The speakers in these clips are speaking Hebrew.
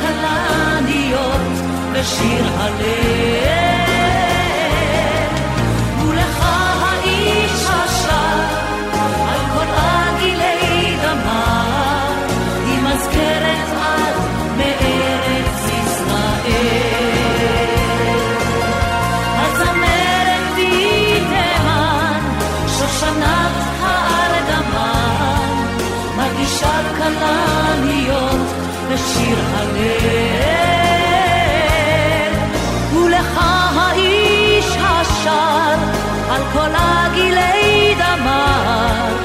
כלניות בשיר הלב. בשיר הלב. ולך האיש השר, על כל הגילי דמר,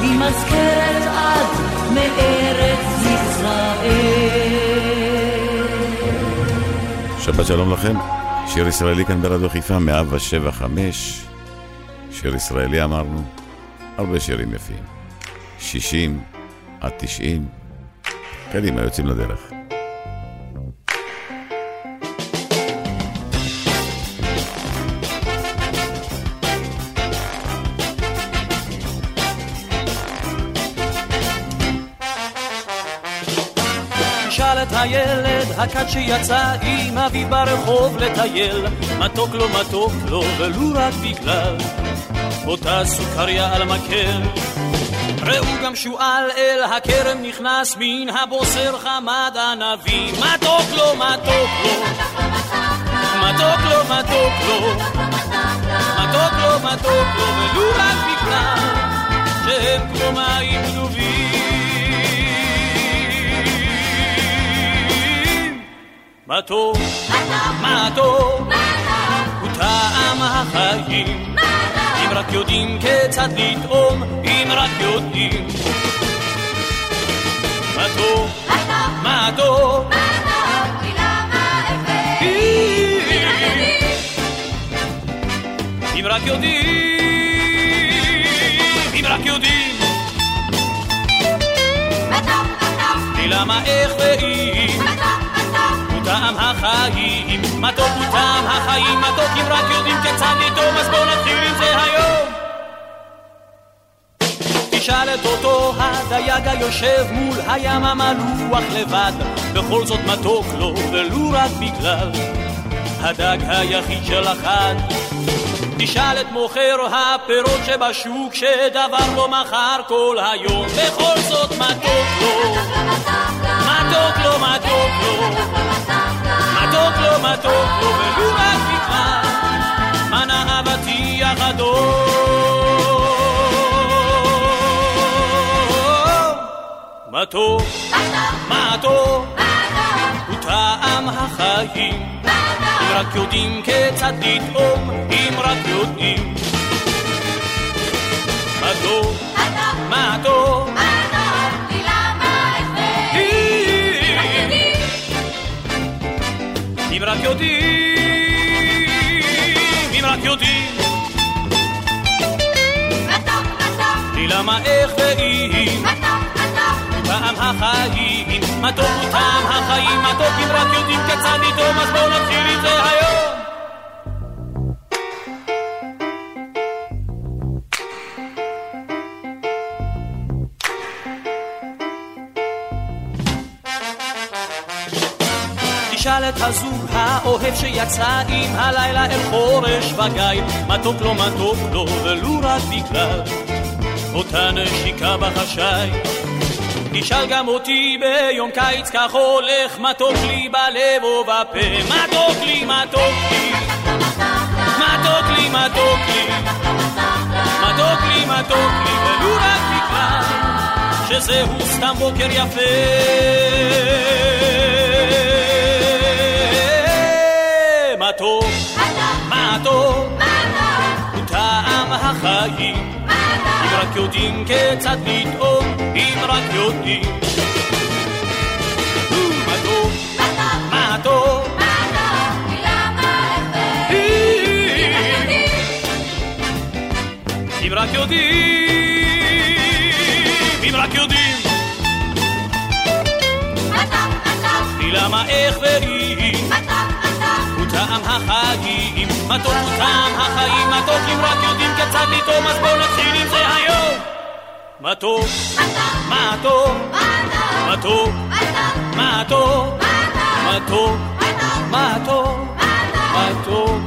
היא מזכרת עד מארץ ישראל. שבת שלום לכם, שיר ישראלי כאן ברדיו חיפה, 175. שיר ישראלי אמרנו, הרבה שירים יפים. 60 עד 90. קדימה, יוצאים לדרך. הילד הכת שיצא עם אבי ברחוב לטייל מתוק לו מתוק לו ולו רק בגלל אותה סוכריה על מקל ראו גם שועל אל הכרם נכנס מן הבוסר חמד ענבים מתוק לו מתוק לו. מתוק לו מתוק לו. מתוק לו מתוק לו. ולו רק בגלל שהם כמו מים גנובים. מתוק. מתוק. הוא טעם החיים רק יודעים כיצד לטעום, אם רק יודעים. מה טוב, מה טוב, אם רק יודעים, אם רק יודעים. למה איך ואם? טעם החיים, מתוק הוא טעם החיים, מתוק אם רק יודעים כיצד לטעום, אז בואו נתחיל עם זה היום. תשאל את אותו הדייג היושב מול הים המלוח לבד, בכל זאת מתוק לו, ולו רק בגלל הדג היחיד של החד. תשאל את מוכר הפירות שבשוק, שדבר לא מכר כל היום, בכל זאת מתוק לו, מתוק לו, מתוק לו. מתוק לו, מתוק לו, ולו רק בגלל מנה אהבתי החדור. מתוק, מתוק, הוא טעם החיים, אם רק יודעים כיצד לטעום, אם רק יודעים. מתוק, מתוק, אם רק יודעים, אם רק יודעים. לי למה איך ואם, טעם החיים, מתוק הוא טעם החיים, מתוק אם רק יודעים כיצד לטעום, אז בואו נתחיל עם זה היום. תשאל את הזוג האוהב שיצא עם הלילה אל חורש וגיא, מתוק לו מתוק לו ולו רק בגלל אותה נשיקה בחשאי. תשאל גם אותי ביום קיץ כך הולך, מתוק לי בלב ובפה, מתוק לי, מתוק לי, מתוק לי, מתוק לי, מתוק לי, מתוק לי, ולו רק בגלל שזהו סתם בוקר יפה. רק יודעים כיצד לטעום, אם רק יודעים. מתוק, מתוק, אם רק יודעים, אם רק יודעים. למה איך ואם טעם החיים, מתוק הוא טעם החיים, מתוק אם רק יודעים כיצד לטעום, אז בואו נתחיל עם זה היום. מתוק, מתוק, מתוק, מתוק, מתוק, מתוק, מתוק,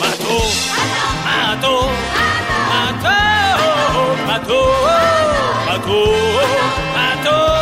מתוק, מתוק, מתוק, מתוק, מתוק,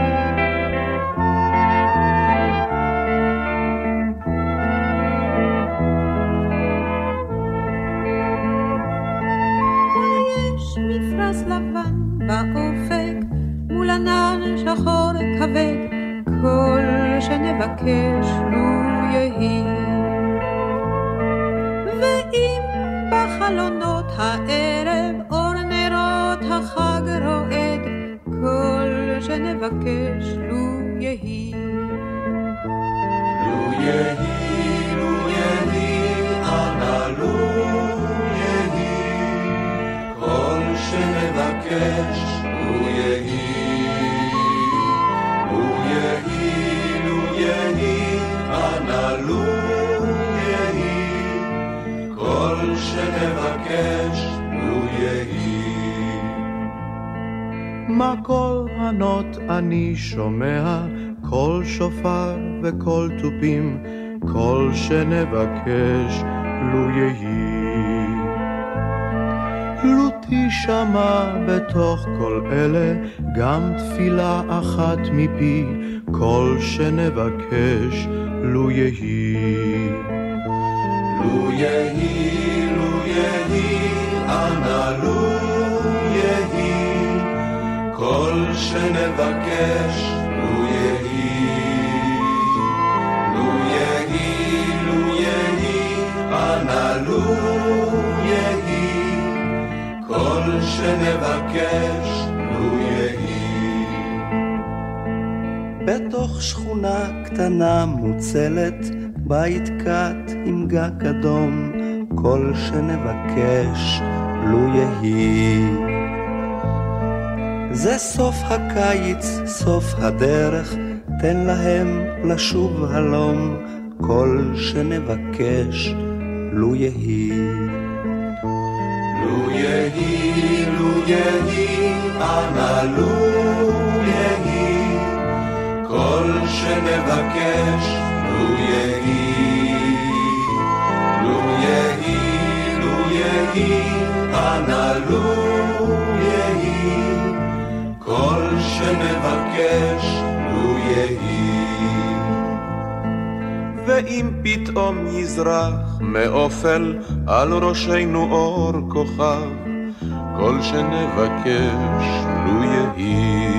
que שומע, קול שופר וקול תופים, כל שנבקש, לו יהי. לו תשמע בתוך כל אלה גם תפילה אחת מפי, כל שנבקש, לו יהי. לו יהי, שנבקש, לו יהי. לו יהי, לו יהי, אנא לו יהי, כל שנבקש, לו יהי. בתוך שכונה קטנה מוצלת, בית קט עם גג אדום, כל שנבקש, לו יהי. זה סוף הקיץ, סוף הדרך, תן להם לשוב הלום, כל שנבקש, לו יהי. לו יהי, לו יהי, אנא לו יהי, כל שנבקש, לו יהי. לו יהי, לו יהי, אנא לו יהי, כל שנבקש, לו יהי. ואם פתאום יזרח מאופל על ראשנו אור כוכב, כל שנבקש לו יהי.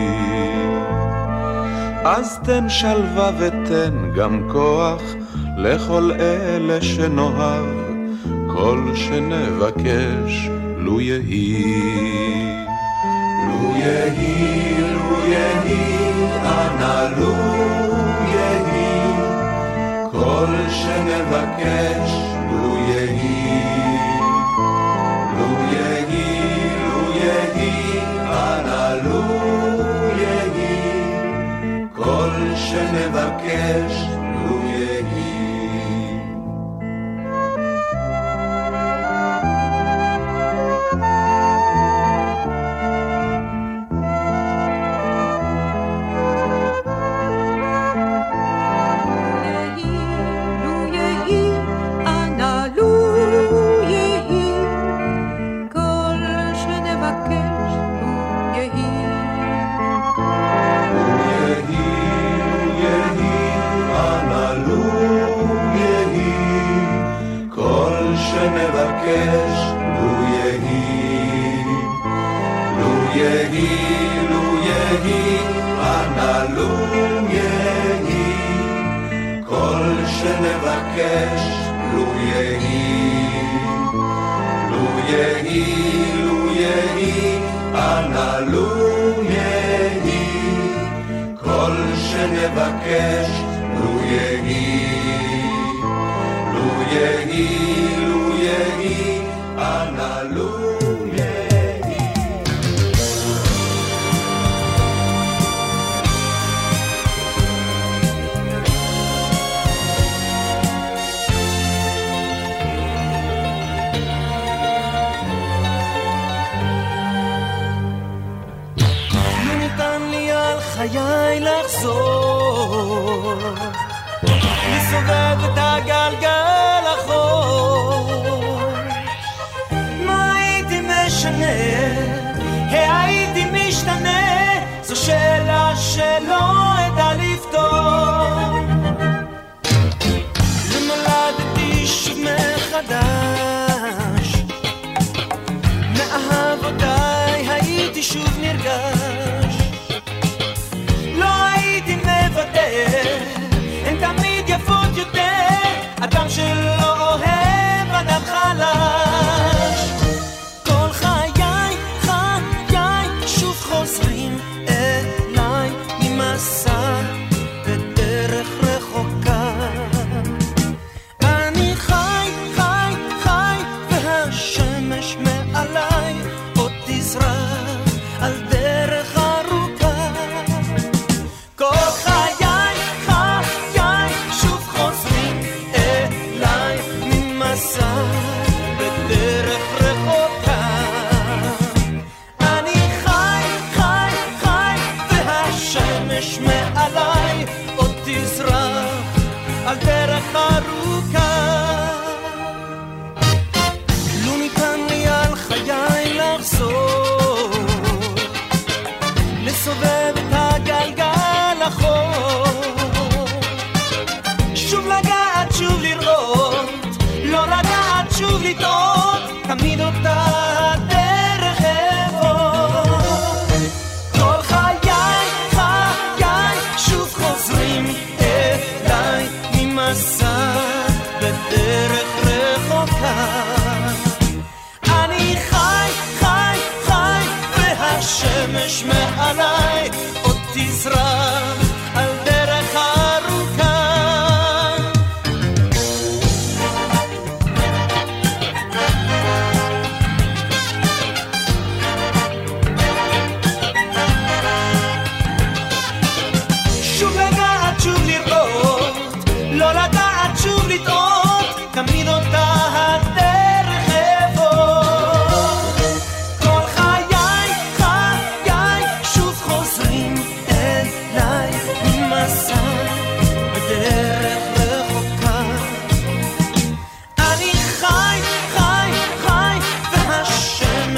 אז תן שלווה ותן גם כוח לכל אלה שנאהב, כל שנבקש לו יהי. יהי, לו יהי, אנא לו יהי, כל שנבקש, לו יהי. לו יהי, לו יהי, אנא לו יהי, כל שנבקש, לו יהי. יהי, יהי, אנא לו יהי, כל שנבקש, לו יהי. לו יהי, לו יהי, אנא לו יהי, כל שנבקש, לו יהי. לו יהי, יהי, אנא לו יהי, כל שנבקש, לו יהי. לו יהי, לסובב את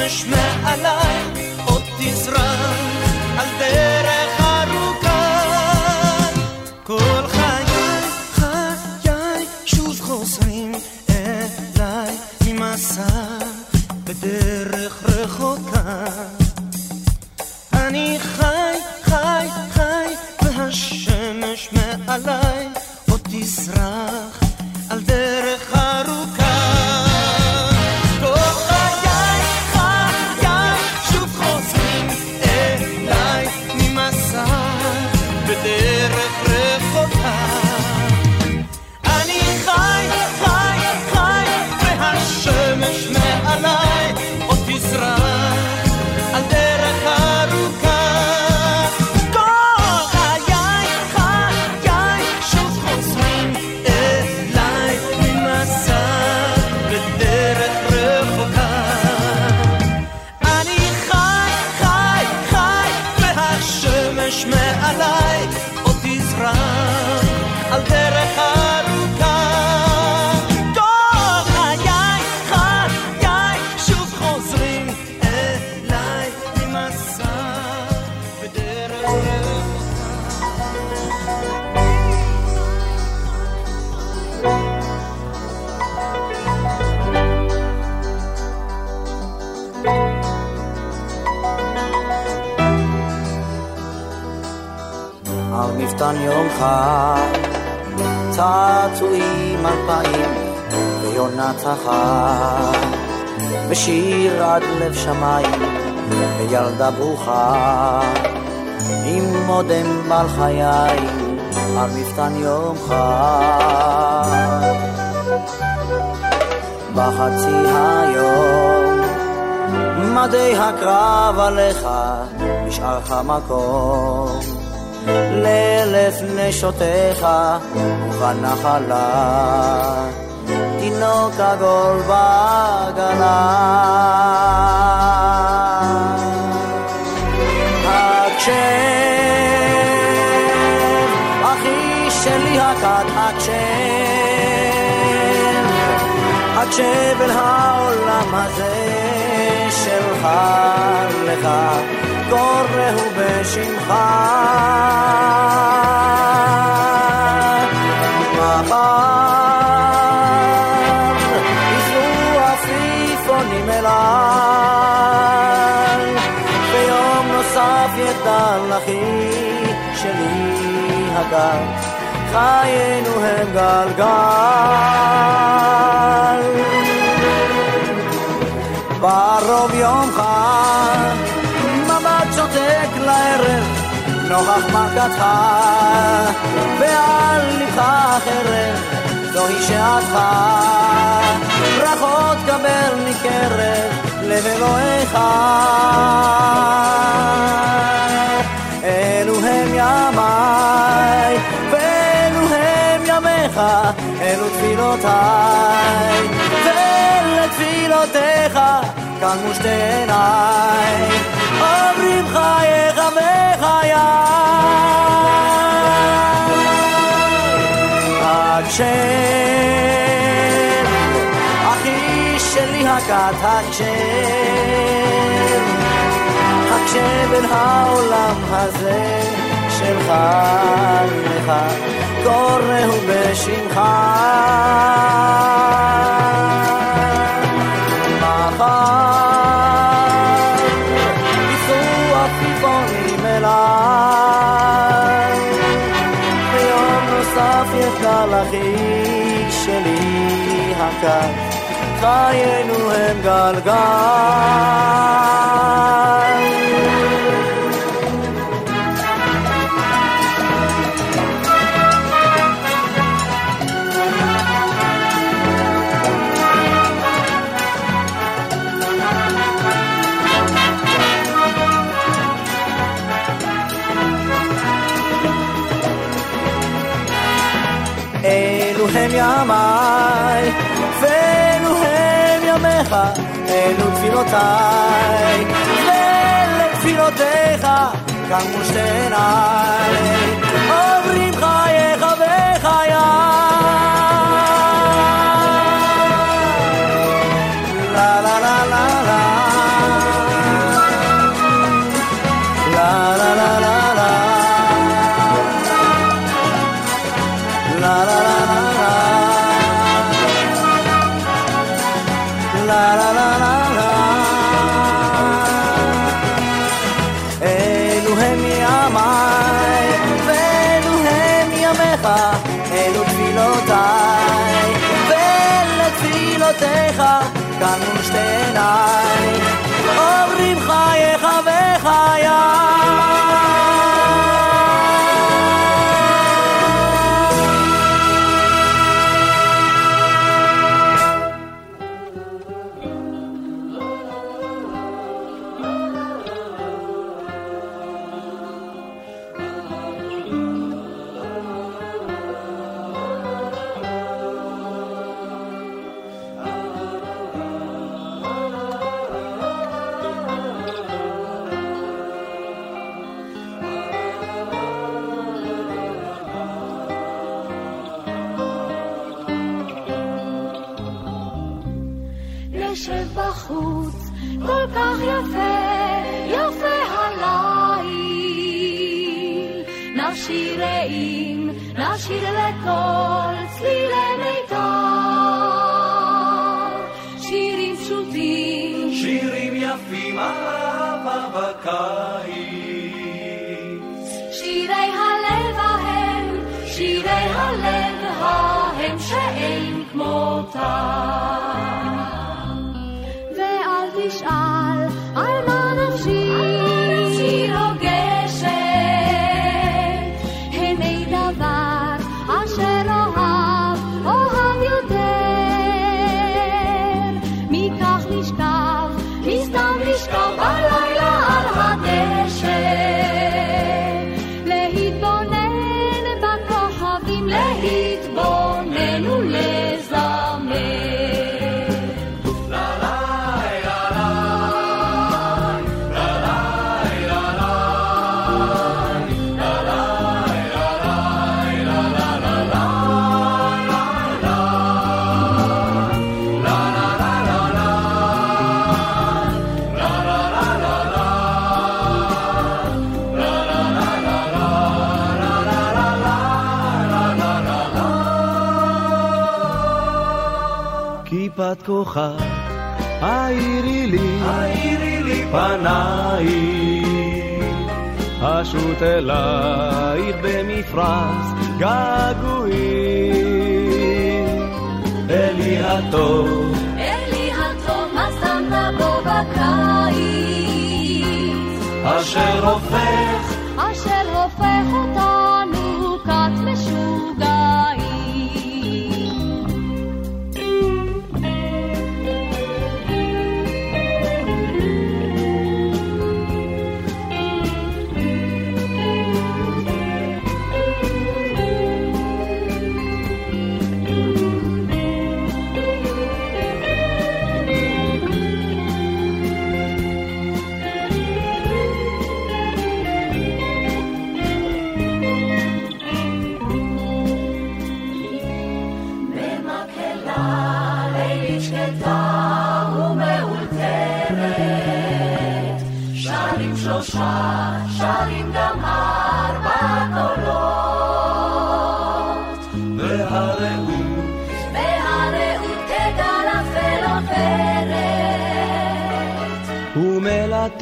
השמש מעליי עוד תזרח על דרך חיי, על מפתן יום חג. בחצי היום, מדי הקרב עליך, נשארך מקום. לאלף נשותיך ובנחלה תינוק עגול בעגלה הקשב אל העולם הזה שלך לך קוראו בשמך מחר ייסעו עפיפונים אליי ביום נוסף יגדל אחי שלי הגל חיינו הם גלגל בערוב יום חג. מבט שותק לערב נוכח מכתך ועל לבך חרב זוהי שעתך. ברכות קבל מקרב לב אלוהיך. אלו הם ימיי ואלו הם ימיך אלו תפילותיי ולתפילותיך כאן מושתי עיניי. עוברים חייך וחיי הקשב אחי שלי הכת הקשב. הקשב אל העולם הזה שלך לך קוראו בשמך kita am enggalkan אלו תפילותיי, ולתפילותיך קמו שתי עיניי, את כוכב, האירי לי, האירי לי פנייך, אשות אלייך במפרש געגועים. אלי הטוב, אלי הטוב, מה שמת בו בקיץ, אשר הופך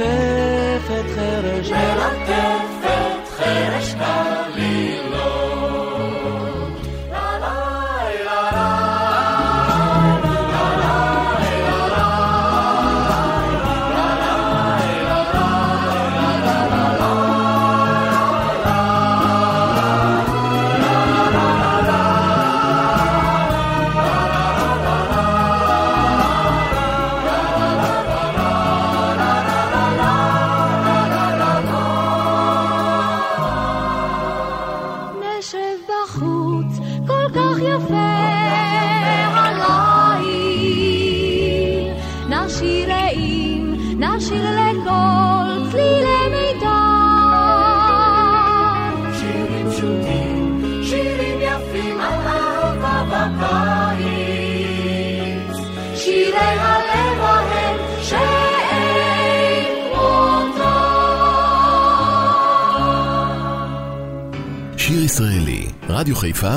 מלטף את חרש, מלטף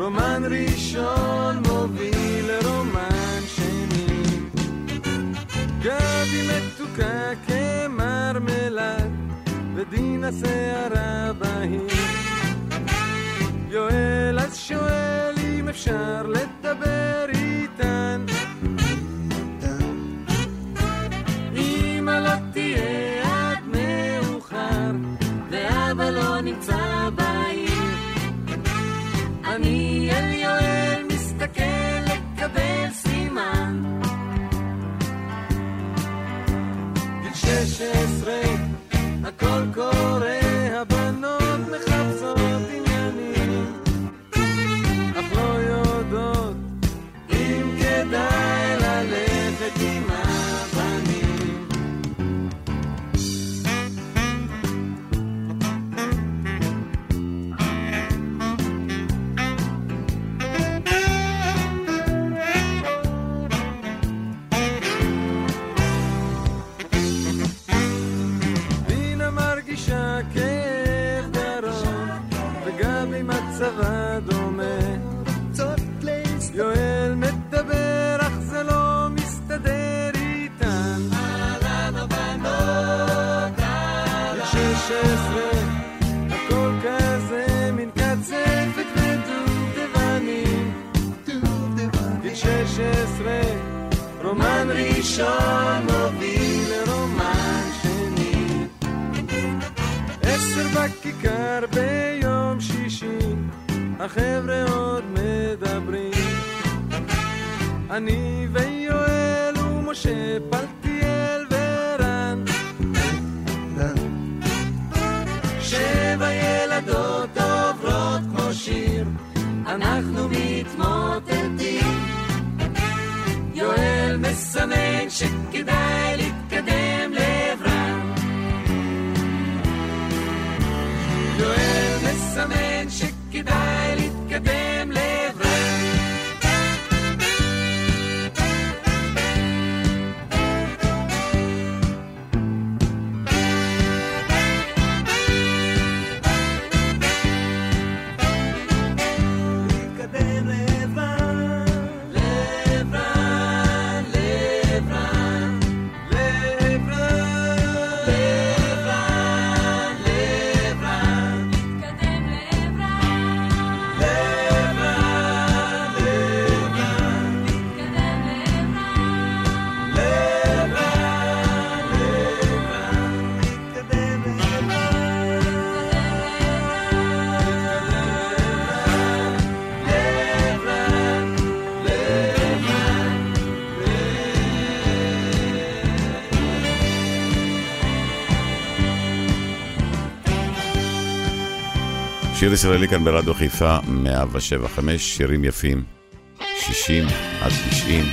רומן ראשון מוביל לרומן שני. גבי מתוקה כמרמלד, ודינה שערה בהיר. יואל אז שואל אם אפשר לדבר הכל הצבא דומה. יואל מדבר, אך זה לא מסתדר איתן. אהלן הבנות, אהלן. שש עשרה, הכל כזה מין קצפת ודובדבנים. גיל שש עשרה, רומן ראשון מוביל לרומן שני. עשר בכיכר שישי, החבר'ה עוד מדברים. אני ויואל ומשה פלטיאל ורן. שבע ילדות עוברות כמו שיר, אנחנו מתמוטטים. יואל מסמן שכדאי שיר ישראלי כאן ברדיו חיפה, 175, שירים יפים, 60 עד 90,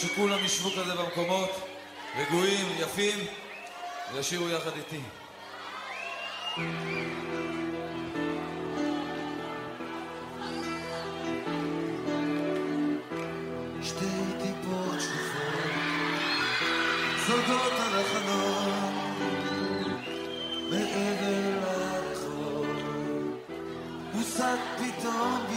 שכולם ישבו כזה במקומות, רגועים, יפים, וישירו יחד איתי. שתי פתאום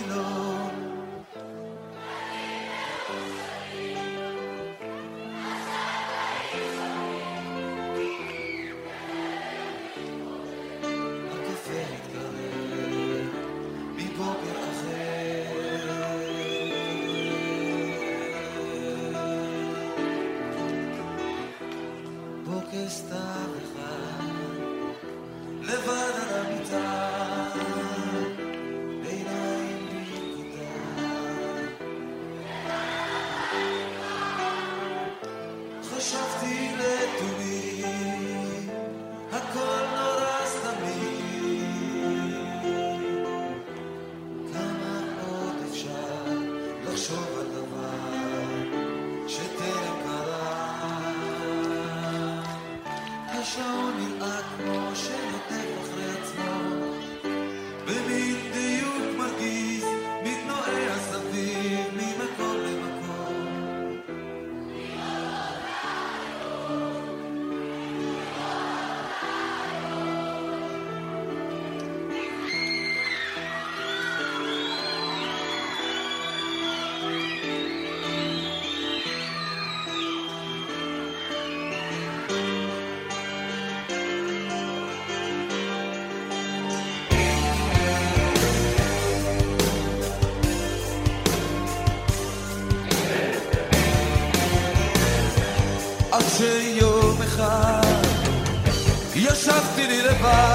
ישבתי לי לבד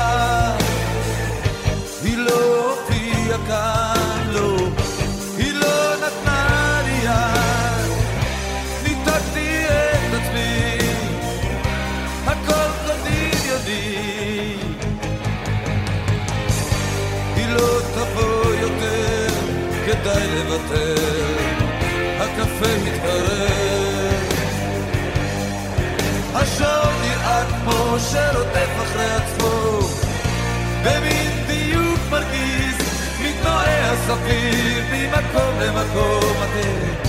כמו שרודף אחרי עצמו. במין דיוק מרגיז מתנועע סביב ממקום למקום אתם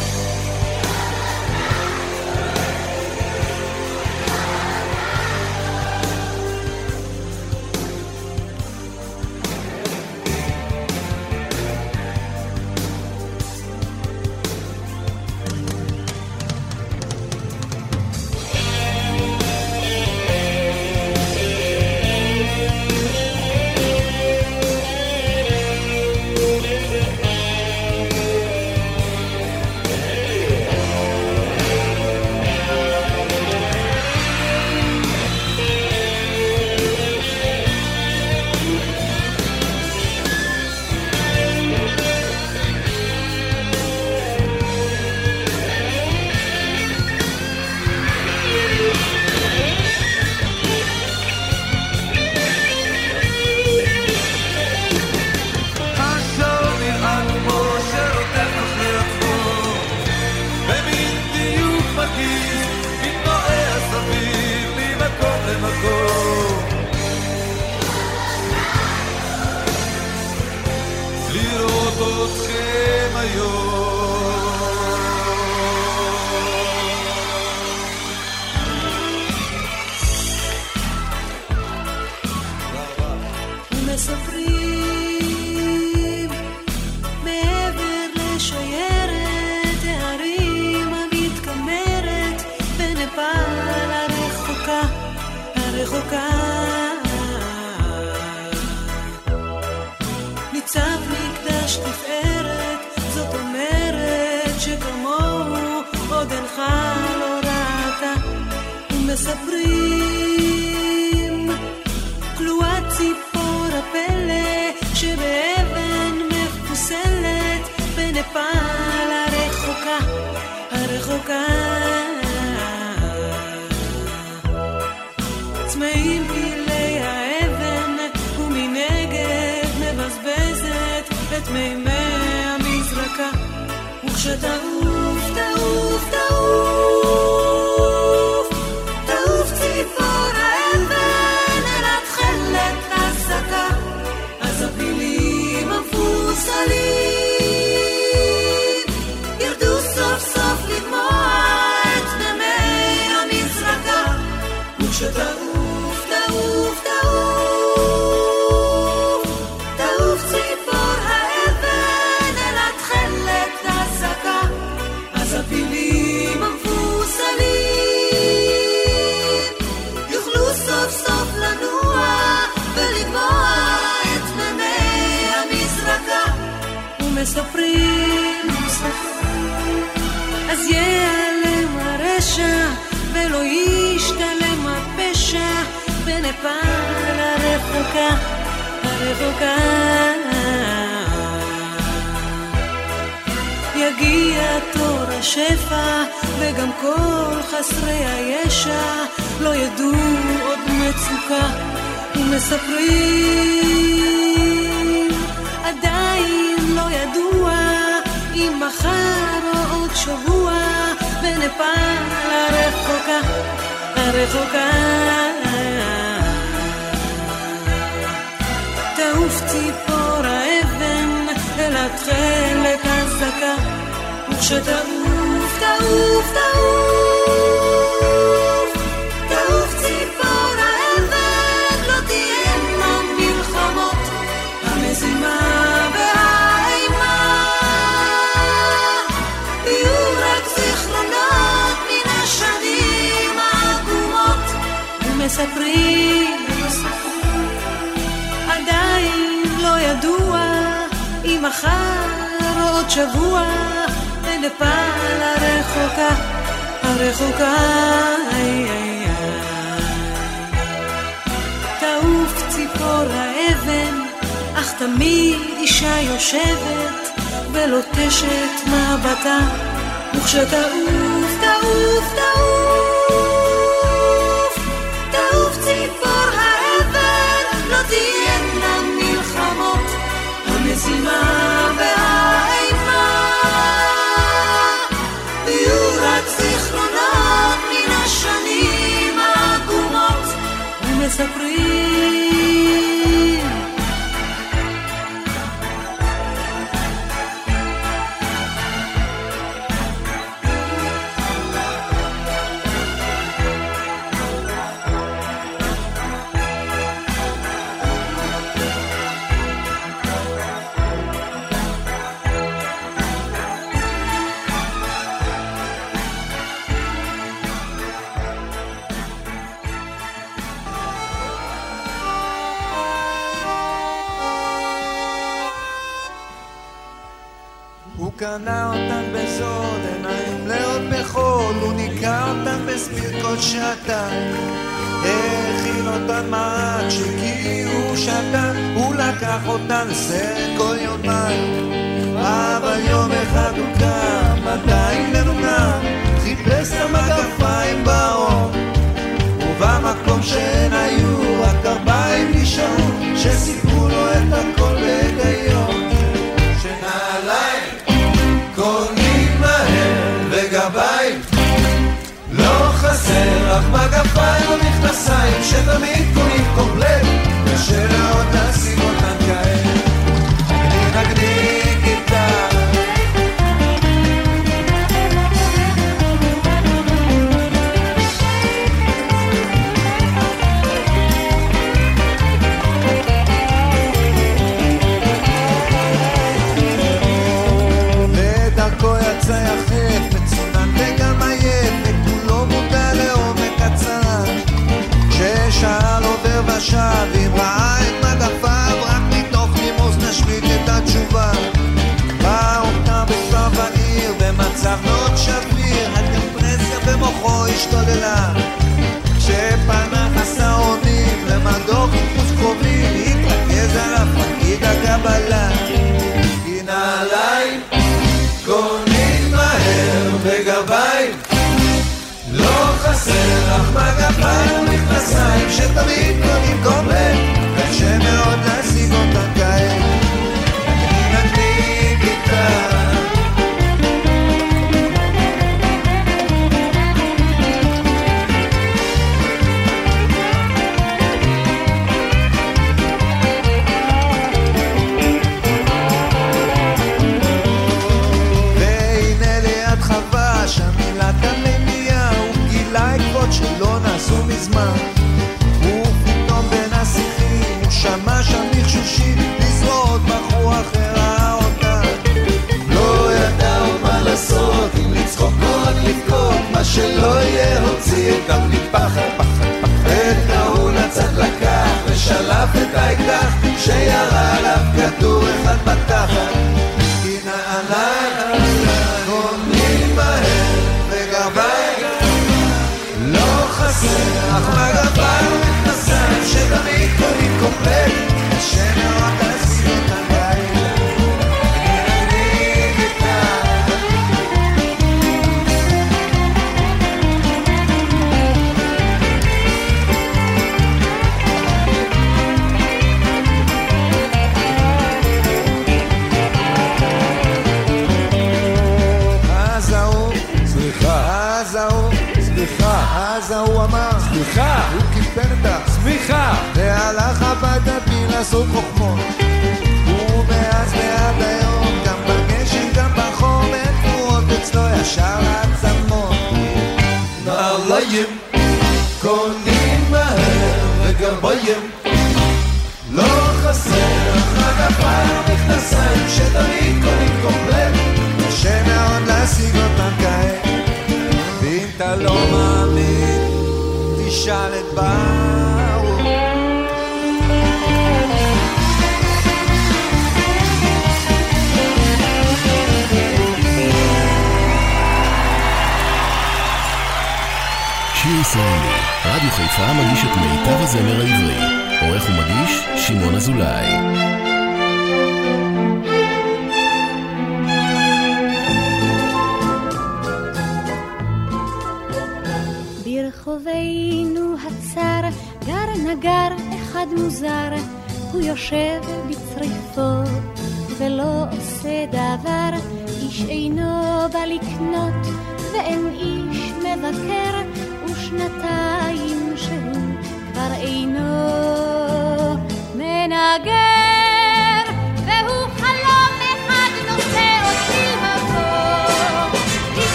מספרים. כלואה ציפור הפלא שבאבן מפוסלת בנפאל הרחוקה, הרחוקה. צמאים פילי האבן ומנגד מבזבזת את מימי המזרקה וכשתעוף תעוף תעוף הרחוקה, הרחוקה. יגיע תור השפע, וגם כל חסרי הישע לא ידעו עוד מצוקה, ומספרים עדיין לא ידוע אם מחר או עוד שבוע בנפאל הרחוקה, הרחוקה. עוף ציפור האבן אל התכלת הזקה, וכשתעוף, תעוף, תעוף, תעוף ציפור האבן, לא תהיינה מלחמות, המזימה והאימה, יהיו רק זיכרונות מן השנים העגומות, ומספרים שבוע בנפאל הרחוקה, הרחוקה, איי איי איי. תעוף ציפור האבן, אך תמיד אישה יושבת ולוטשת מבטה, וכשתעוף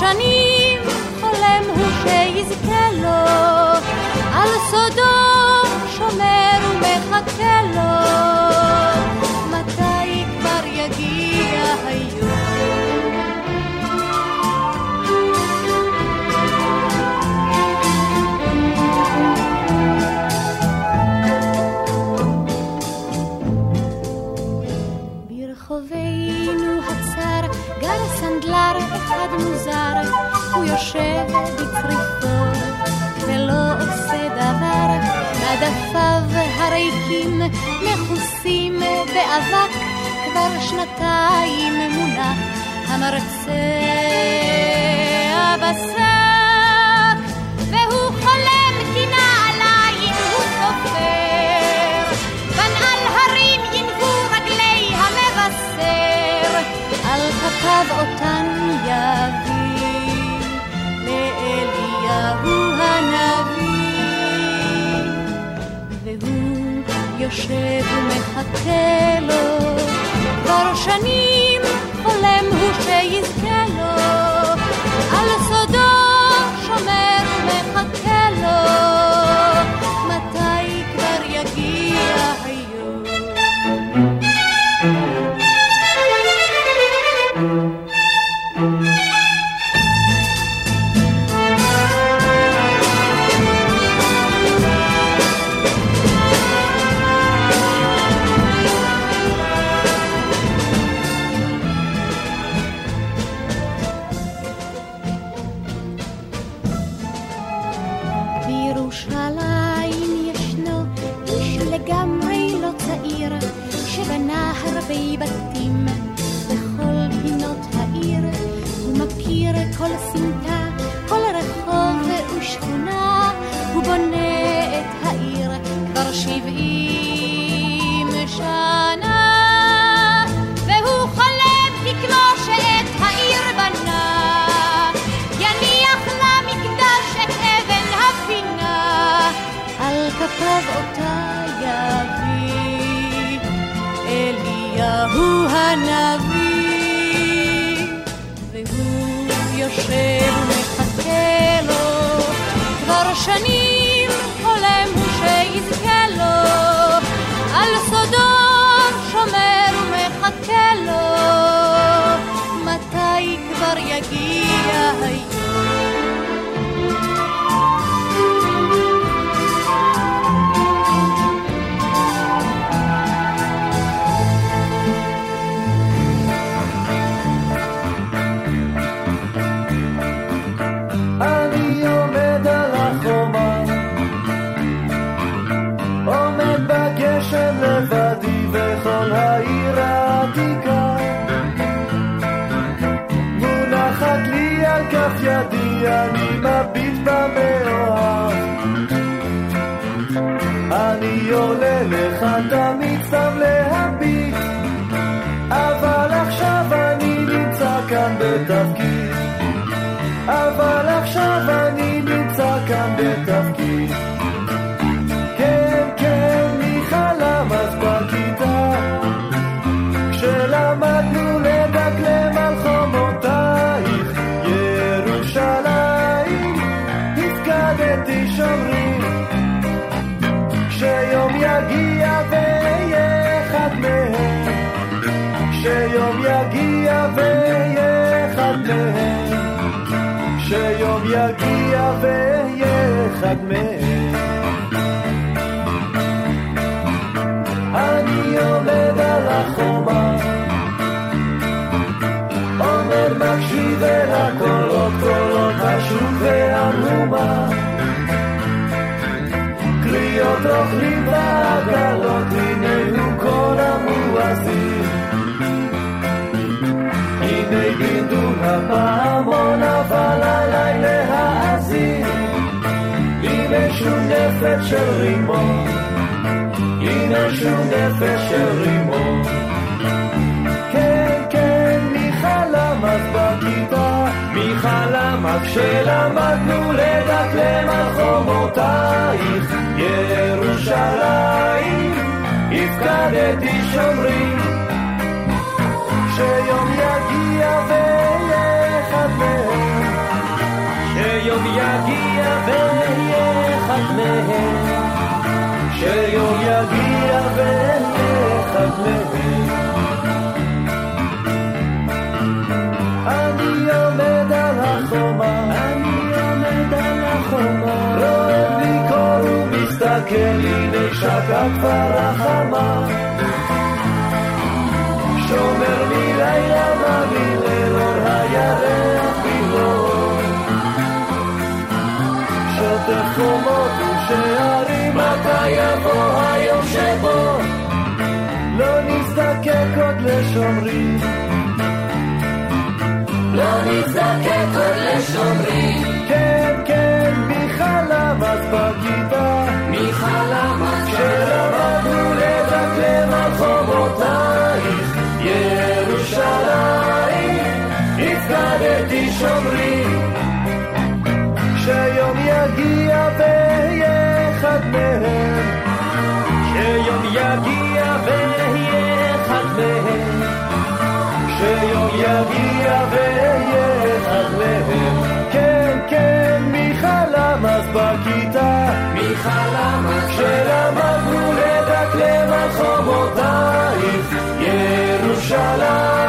shani יושב בצריפו, ולא עושה דבר, עדפיו הריקים מכוסים באבק, כבר שנתיים מונח המרצה בשק, והוא חולם כי נעליים הוא סופר, ונעל הרים ינבו רגלי המבשר, על כפיו אותן יבוא. הוא הנביא, והוא יושב ומחכה לו, כבר שנים חולם הוא שיזכה נמצא כאן ואהיה אחד מהם. אני עומד על החומה, עומד מקשיב אל הקולות, קולות השוק והמהומה. קריאות רוכלים בעגלות, הנה הוא כל המואזין. הנה דינדון הפעמון, אבל עליי להאזין. נפש של רימון. הנה שום נפש של רימון. כן, כן, מי חלם אז בכיתה? מי חלם אז כשלמדנו לדקלם על חומותייך? ירושלים, הפקדתי שומרים. שיום יגיע ואהיה אחד מהם. שיום יגיע ואהיה אחד מהם. שיום יגיע ואהיה אחד מהם. אני עומד על החומה, אני עומד על החומה, רואה לי קור ומסתכל, הנה שקע כבר החמה. יבוא היום שבו לא נזדקק עוד לשומרים. לא נזדקק עוד לשומרים. כן, כן, מי חלם אז בכיתה? מי חלם אז כשלמדנו לדקלם על חומותייך, ירושלים, הפקדתי שומרים. כשיום יגיע יגיע ואהיה אחד מהם. שיום יגיע ואהיה אחד מהם. כן, כן, מי חלם אז בכיתה? מי חלם אז כשלמדנו לדקלם על חומותייך, ירושלים,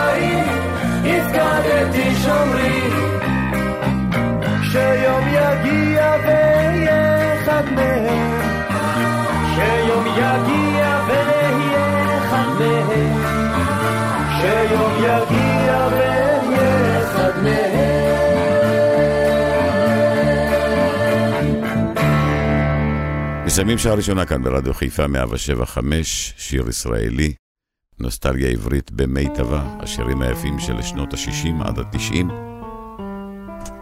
מסיימים שעה ראשונה כאן ברדיו חיפה 175, שיר ישראלי, נוסטלגיה עברית במיטבה, השירים היפים של שנות ה-60 עד ה-90.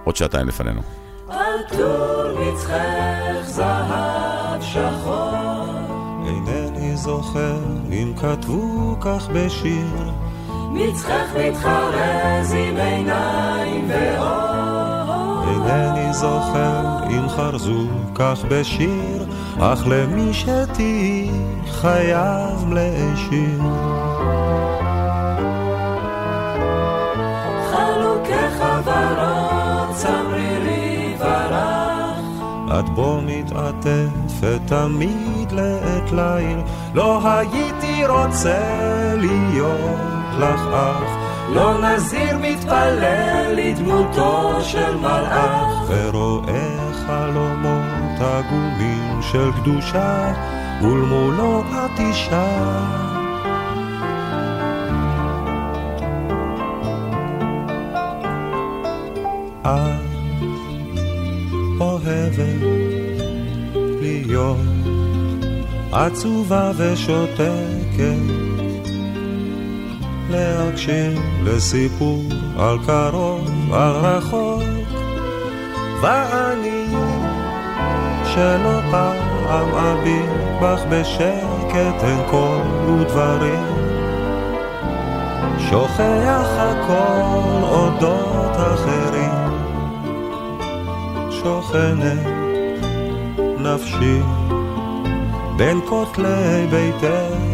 עוד שעתיים לפנינו. על טור מצחך זהב שחור אינני זוכר אם כתבו כך בשיר מצחך מתחרז עם עיניים ואור אינני זוכר אם חרזו כך בשיר אך למי שתהי חייב להשאיר צמרירי ורח. את בו מתעטפת תמיד לעת ליל לא הייתי רוצה להיות לך אח לא נזיר מתפלל לדמותו של מלאך. ורואה חלומות עגומים של קדושה ולמולו את אישה. את אוהבת להיות עצובה ושותקת להקשיב לסיפור על קרוב, על רחוק. ואני שלא פעם אביט בך בשקט אין קול ודברים שוכח הכל אודות אחרים. שוכנת נפשי בין כותלי ביתך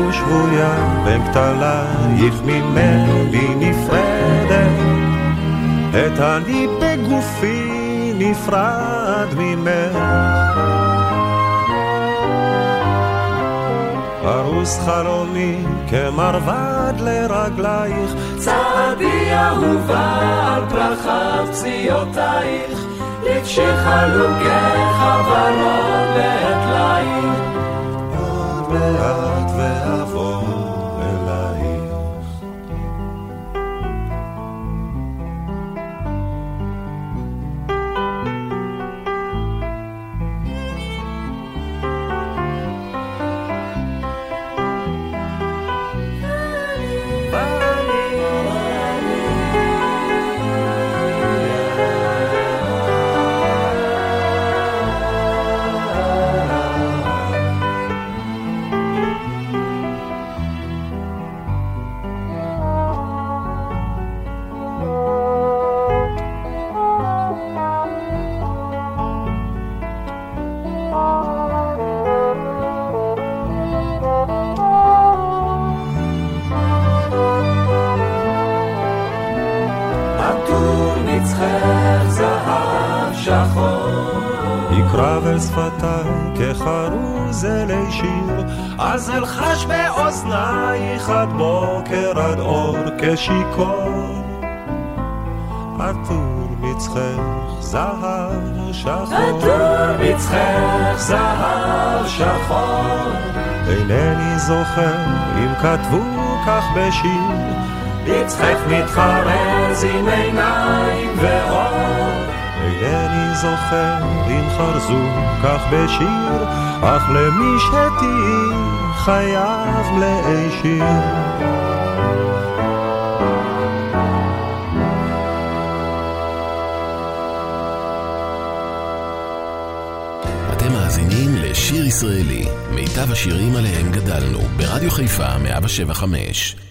ושבויה בין כתלייך ממני נפרדת. את אני בגופי נפרד ממך. פרוס חלומי כמרבד לרגלייך. צעדי אהובה על פרחת פציעותייך לפשיחה כחברון בעת עוד מעט ואבוא אלייך שחור. אינני זוכר אם כתבו כך בשיר. מצחך מתחרז עם עיניים ואור. אינני זוכר אם חרזו כך בשיר, אך למי שתהי חייב מלאי לשיר ישראלי, מיטב השירים עליהם גדלנו, ברדיו חיפה 175.